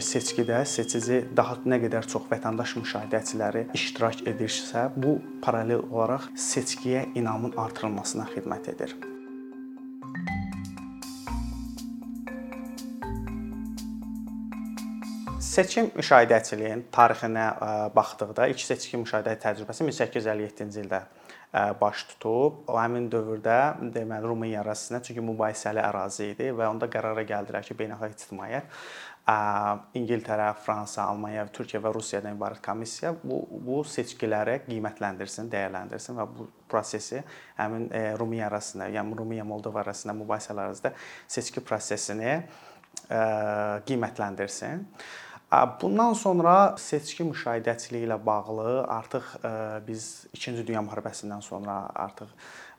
Seçkidə seçici daha nə qədər çox vətəndaş müşahidəçiləri iştirak edirsə, bu paralel olaraq seçkiyə inamın artırılmasına xidmət edir. Seçim müşahidəçiliyinin tarixinə baxdıqda ilk seçki müşahidə təcrübəsi 1857-ci ildə baş tutub. O həmin dövrdə deməli Rumıniya ərazisinə çünki mübahisəli ərazi idi və onda qərara gəldilər ki, beynəlxalq ictimaiyyət İngiltərə, Fransa, Almaniya, Türkiyə və Rusiyadan ibarət komissiya bu bu seçkiləri qiymətləndirsin, dəyərləndirsin və bu prosesi həmin Rumıniya ərazisində, yəni Rumıniya Moldova ərazisində mübahisələr ərazisində seçki prosesini qiymətləndirsin. Bundan sonra seçki müşahidəçiliyi ilə bağlı artıq biz 2-ci Dünya müharibəsindən sonra artıq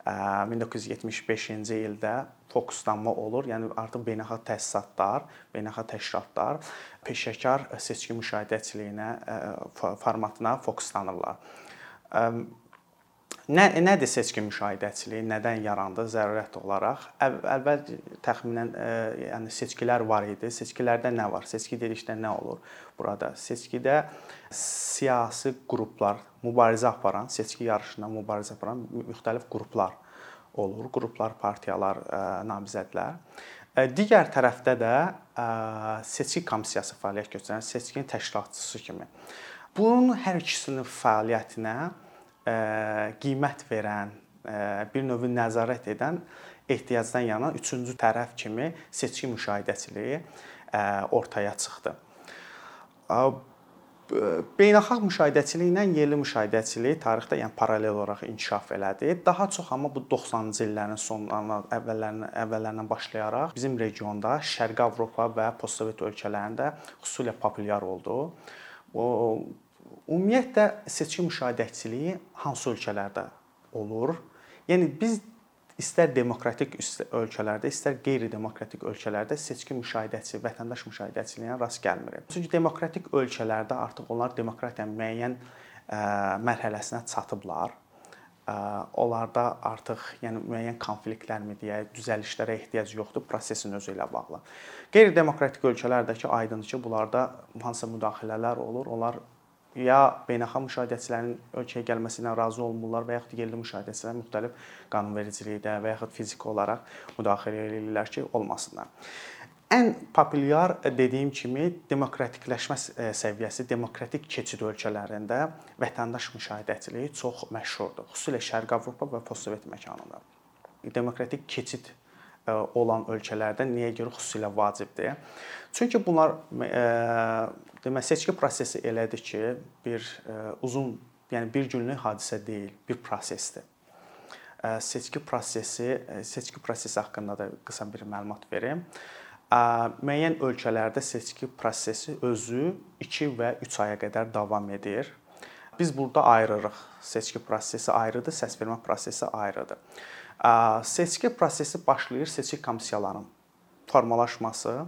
1975-ci ildə fokuslanma olur. Yəni artıq beynəlxalq təsisatlar, beynəlxalq təşkilatlar peşəkar seçki müşahidəçiliyinə formatına fokuslanırlar. Nə nədir seçki müşahidəçiliyi, nədən yarandı zərurət olaraq? Əvvəl təxminən yəni seçkilər var idi. Seçkilərdə nə var? Seçki dedikdə nə olur burada? Seçkidə siyasi qruplar, mübarizə aparan, seçki yarışında mübarizə aparan müxtəlif qruplar olur. Qruplar, partiyalar, namizədlər. Digər tərəfdə də seçki komissiyası fəaliyyət göstərən seçkinin təşkilatçısı kimi. Bunun hər ikisinin fəaliyyətinə qiymət verən, bir növ nəzarət edən ehtiyacdan yana üçüncü tərəf kimi seçki müşahidəçiliyi ortaya çıxdı. Beynəlxalq müşahidəçiliklə yerli müşahidəçilik tarixdə yəni paralel olaraq inkişaf elədi. Daha çox amma bu 90-cı illərin sonlarına, əvvəllərindən əvvəllərindən başlayaraq bizim regionda Şərqi Avropa və postsovet ölkələrində xüsusilə populyar oldu. O Ümumiyyətlə seçki müşahidəçiliyi hansı ölkələrdə olur? Yəni biz istər demokratik ölkələrdə, istər qeyri-demokratik ölkələrdə seçki müşahidəçi, vətəndaş müşahidəçiliyinə rast gəlmirik. Çünki demokratik ölkələrdə artıq onlar demokratiyanın müəyyən mərhələsinə çatıblar. Onlarda artıq yəni müəyyən konfliktlərmi deyək, düzəlişlərə ehtiyac yoxdur, prosesin özü ilə bağlı. Qeyri-demokratik ölkələrdəki aydındır ki, bunlarda hansısa müdaxilələr olur. Onlar ya beynəlxalq müşahidəçilərin ölkəyə gəlməsi ilə razı olmurlar və yaxud yerli müşahidəçilər müxtəlif qanunvericilikdə və yaxud fiziki olaraq müdaxilə edirlər ki, olmasınlar. Ən populyar dediyim kimi demokratikləşmə səviyyəsi, demokratik keçid ölkələrində vətəndaş müşahidəçiliyi çox məşhurdur. Xüsusilə Şərqi Avropa və postsovet məkanında. Demokratik keçid olan ölkələrdə niyə görə xüsusilə vacibdir? Çünki bunlar demək seçki prosesi elədir ki, bir uzun, yəni bir günlük hadisə deyil, bir prosesdir. Seçki prosesi, seçki prosesi haqqında da qısa bir məlumat verim. Müəyyən ölkələrdə seçki prosesi özü 2 və 3 aya qədər davam edir. Biz burada ayırırıq. Seçki prosesi ayrıdır, səsvermə prosesi ayrıdır. Seçki prosesi başlayır seçki komissiyalarının formalaşması,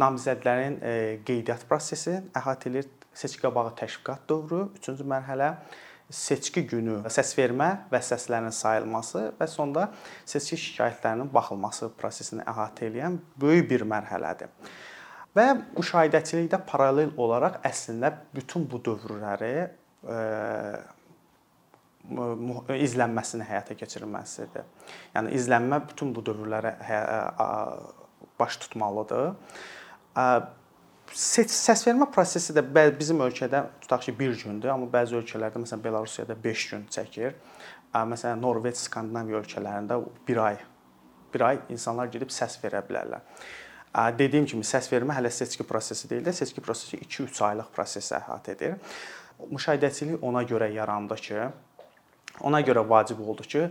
namizədlərin qeydiyyat prosesi əhatə edir, seçki qabağı təşviqat dövrü, üçüncü mərhələ seçki günü səsvermə və səslərin sayılması və sonda seçki şikayətlərinin baxılması prosesini əhatə edən böyük bir mərhələdir. Və müşahidəçilikdə paralel olaraq əslində bütün bu dövrləri izlənməsini həyata keçirilməsidir. Yəni izlənmə bütün bu dövrlərə baş tutmalıdır. Səsvermə prosesi də bizim ölkədə tutaq ki, 1 gündür, amma bəzi ölkələrdə, məsələn Belarusiyada 5 gün çəkir. Məsələn Norveç, Skandinaviya ölkələrində 1 ay 1 ay insanlar gedib səs verə bilərlər. Dediyim kimi səsvermə hələ seçki prosesi deyil də, seçki prosesi 2-3 aylıq prosesi əhatə edir. Müşahidəçilik ona görə yarandı ki, Ona görə vacib oldu ki,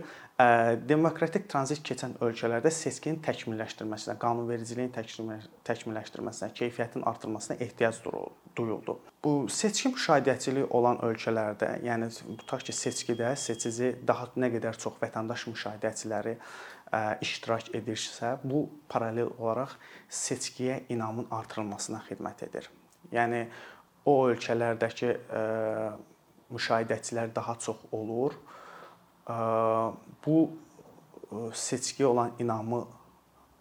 demokratik tranzit keçən ölkələrdə seçkinin təkmilləşdirilməsinə, qanunvericiliyin təkmilləşdirilməsinə, keyfiyyətin artırılmasına ehtiyac duyuldu. Bu seçki müşahidəçiliyi olan ölkələrdə, yəni tutaq ki, seçkidə seçici daha nə qədər çox vətəndaş müşahidəçiləri iştirak edirsə, bu paralel olaraq seçkiyə inamın artırılmasına xidmət edir. Yəni o ölkələrdəki müşahidəçilər daha çox olur bu seçkiyə olan inamı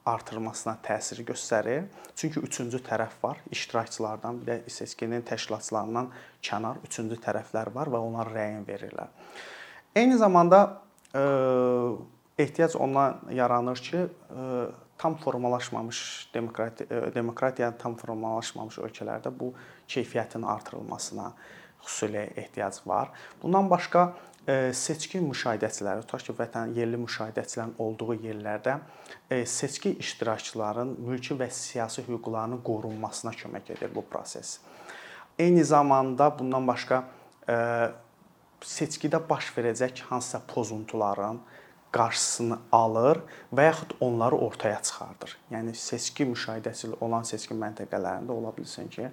artırılmasına təsir göstərir. Çünki üçüncü tərəf var. İştirakçılardan, bir də seçkinin təşkilatçılarından kənar üçüncü tərəflər var və onlar rəyin verirlər. Eyni zamanda ehtiyac ondan yaranır ki, tam formalaşmamış demokratiya demokratiya tam formalaşmamış ölkələrdə bu keyfiyyətin artırılmasına xüsusi ehtiyac var. Bundan başqa seçki müşahidəçiləri, tutaq ki, vətən yerli müşahidəçilərin olduğu yerlərdə seçki iştirakçıların mülki və siyasi hüquqlarının qorunmasına kömək edir bu proses. Eyni zamanda bundan başqa seçkidə baş verəcək hansısa pozuntuların qarşısını alır və yaxud onları ortaya çıxardır. Yəni seçki müşahidəçili olan seçki məntəqələrində ola bilsin ki,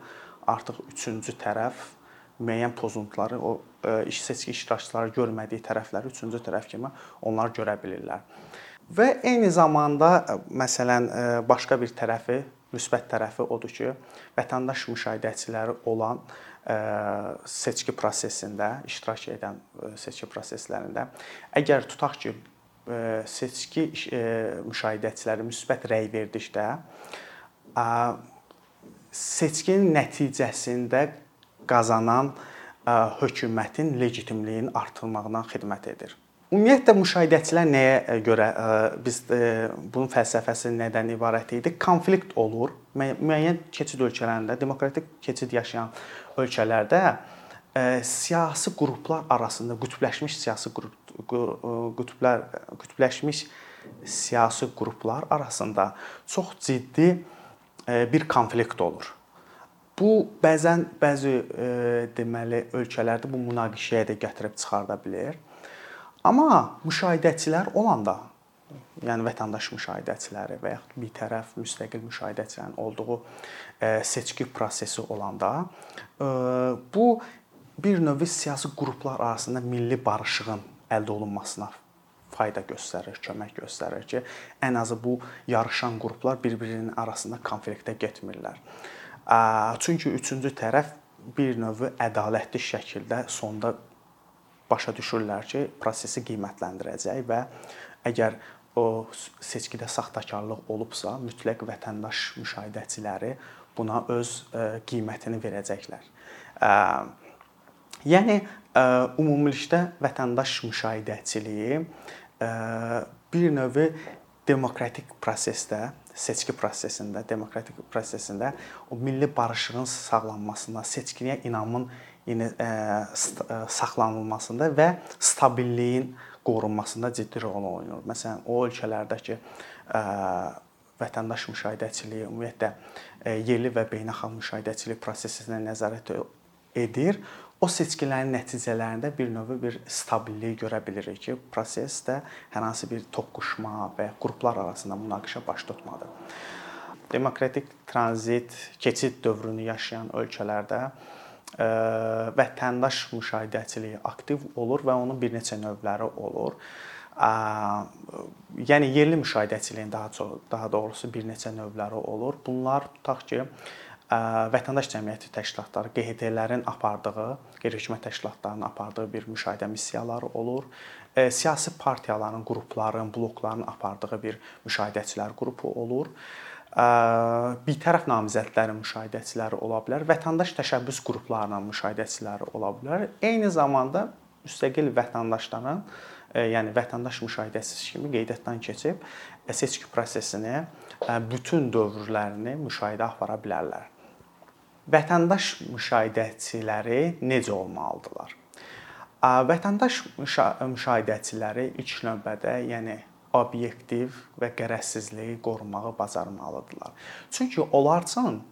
artıq üçüncü tərəf müəyyən pozuntuları o e, iş seçki iştirakçıları görmədiyi tərəfləri üçüncü tərəf kimi onlar görə bilirlər. Və eyni zamanda e, məsələn e, başqa bir tərəfi, müsbət tərəfi odur ki, vətəndaş müşahidəçiləri olan seçki prosesində iştirak edən seçki proseslərində əgər tutaq ki, seçki müşahidəçiləri müsbət rəy verdikdə seçkinin nəticəsində qazanan hökumətin legitimliyinin artırmağına xidmət edir. Ümumiyyətlə müşahidəçilər nəyə görə biz bunun fəlsəfəsi nədən ibarət idi? Konflikt olur. Müəyyən keçid ölkələrində, demokratik keçid yaşayan ölkələrdə siyasi qruplar arasında qütbləşmiş siyasi qrup qütblər qütbləşmiş siyasi qruplar arasında çox ciddi bir konflikt olur. Bu bəzən bəzi e, deməli ölkələrdə bu münaqişəyə də gətirib çıxarda bilər. Amma müşahidəçilər olanda, yəni vətəndaş müşahidəçiləri və yaxud bir tərəf müstəqil müşahidəçilərin olduğu e, seçki prosesi olanda, e, bu bir növ siyasi qruplar arasında milli barışığın əldə olunmasına fayda göstərir, kömək göstərir ki, ən azı bu yarışan qruplar bir-birinin arasında konfliktə getmirlər. Çünki üçüncü tərəf bir növ ədalətli şəkildə sonda başa düşürlər ki, prosesi qiymətləndirəcək və əgər o seçkidə saxtakarlıq olubsa, mütləq vətəndaş müşahidəçiləri buna öz qiymətini verəcəklər. Yəni ümumilikdə vətəndaş müşahidəçiliyi bir növ demokratik prosesdə seçki prosesində, demokratik prosesində o milli barışığın sağlanmasına, seçkiyə inamın yenə e, e, saxlanılmasında və stabilliyin qorunmasında ciddi rol oynayır. Məsələn, o ölkələrdəki e, vətəndaş müşahidəçiliyi, ümumiyyətlə yerli və beynəlxalq müşahidəçilik prosesinə nəzarət edir o seçkilərin nəticələrində bir növ bir stabillik görə bilirik ki, prosesdə hər hansı bir toqquşma və qruplar arasında münaqişə baş tutmadı. Demokratik tranzit, keçid dövrünü yaşayan ölkələrdə ə, vətəndaş müşahidəçiliyi aktiv olur və onun bir neçə növləri olur. Ə, yəni yerli müşahidəçiliyin daha çox, daha doğrusu bir neçə növləri olur. Bunlar tutaq ki, vətəndaş cəmiyyəti təşkilatları, QHT-lərin apardığı, qeyri-hökumət təşkilatlarının apardığı bir müşahidə missiyaları olur. Siyasi partiyaların, qrupların, blokların apardığı bir müşahidəçilər qrupu olur. Bitərəf namizədlərin müşahidəçiləri ola bilər, vətəndaş təşəbbüs qruplarının müşahidəçiləri ola bilər. Eyni zamanda müstəqil vətəndaşların, yəni vətəndaş müşahidəçisi kimi qeydiyyatdan keçib seçki prosesini bütün dövrlərini müşahidə apara bilərlər vətəndaş müşahidəçiləri necə olmalıdırlar? Vətəndaş müşahidəçiləri ilk növbədə, yəni obyektiv və qərəzsizliyi qorumağı bacarmalıdırlar. Çünki onlar üçün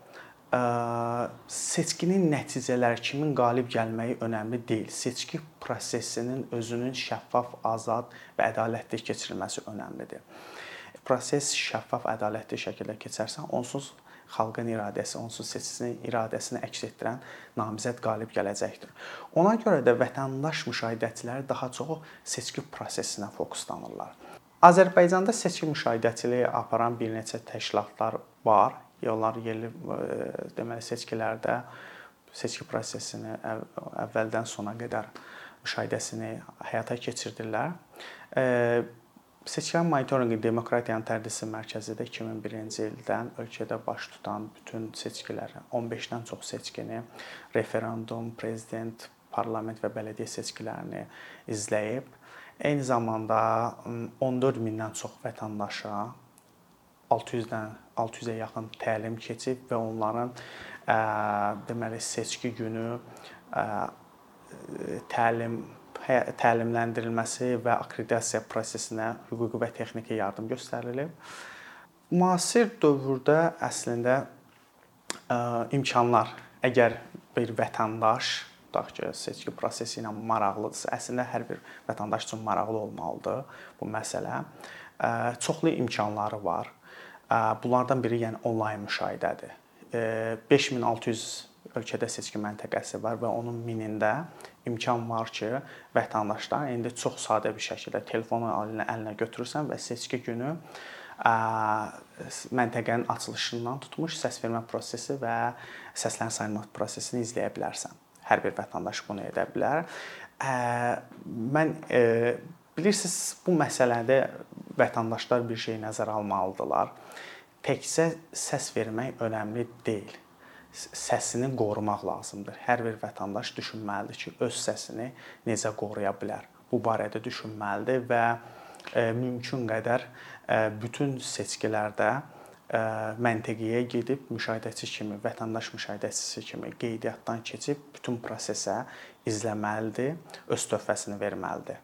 seçkinin nəticələri kimin qalib gəlməyi önəmli deyil. Seçki prosesinin özünün şəffaf, azad və ədalətli keçirilməsi önəmlidir. Proses şəffaf, ədalətli şəkildə keçərsə, onsuz xalqın iradəsi, onsuz seçicinin iradəsini əks etdirən namizəd qalib gələcəkdir. Ona görə də vətəndaş müşahidəçiləri daha çox seçki prosesinə fokuslanırlar. Azərbaycanda seçki müşahidəçiliyi aparan bir neçə təşkilatlar var. Onlar yerli e, deməli seçkilərdə seçki prosesini əvvəldən sona qədər müşahidəsini həyata keçirdirlər. Seçkilərin monitorinqi Demokratiyanın Tərdisi Mərkəzidə 2001-ci ildən ölkədə baş tutan bütün seçkiləri, 15-dən çox seçkini, referendum, prezident, parlament və bələdiyyə seçkilərini izləyib. Eyni zamanda 14 mindən çox vətəndaşa 600-dən 600-ə yaxın təlim keçib və onların ə, deməli seçki günü ə, təlim təlimləndirilməsi və akkreditasiya prosesinə hüquqi və texniki yardım göstərilib. Müasir dövrdə əslində imkanlar əgər bir vətəndaş tutaq ki, seçki prosesi ilə maraqlıdırsa, əslində hər bir vətəndaş üçün maraqlı olmalıdır bu məsələ. Çoxlu imkanları var. Bunlardan biri yəni onlayn müşahidədir. 5600 ölkədə seçki məntəqəsi var və onun minində imkan var ki, vətəndaşlar indi çox sadə bir şəkildə telefonu əlinə, əlinə götürürsən və seçki günü məntəqənin açılışından tutmuş səsvermə prosesi və səslərin sayılma prosesini izləyə bilərsən hər bir vətəndaş bunu edə bilər. Mən bilirsiniz, bu məsələdə vətəndaşlar bir şey nəzərə almalıdırlar. Təkcə səs vermək önəmli deyil. Səsini qorumaq lazımdır. Hər bir vətəndaş düşünməlidir ki, öz səsini necə qoruya bilər. Bu barədə düşünməlidir və mümkün qədər bütün seçkilərdə məntəqəyə gedib müşahidəçi kimi, vətəndaş müşahidəçisi kimi qeydiyyatdan keçib bütün prosesə izləməlidir, öz töhfəsini verməlidir.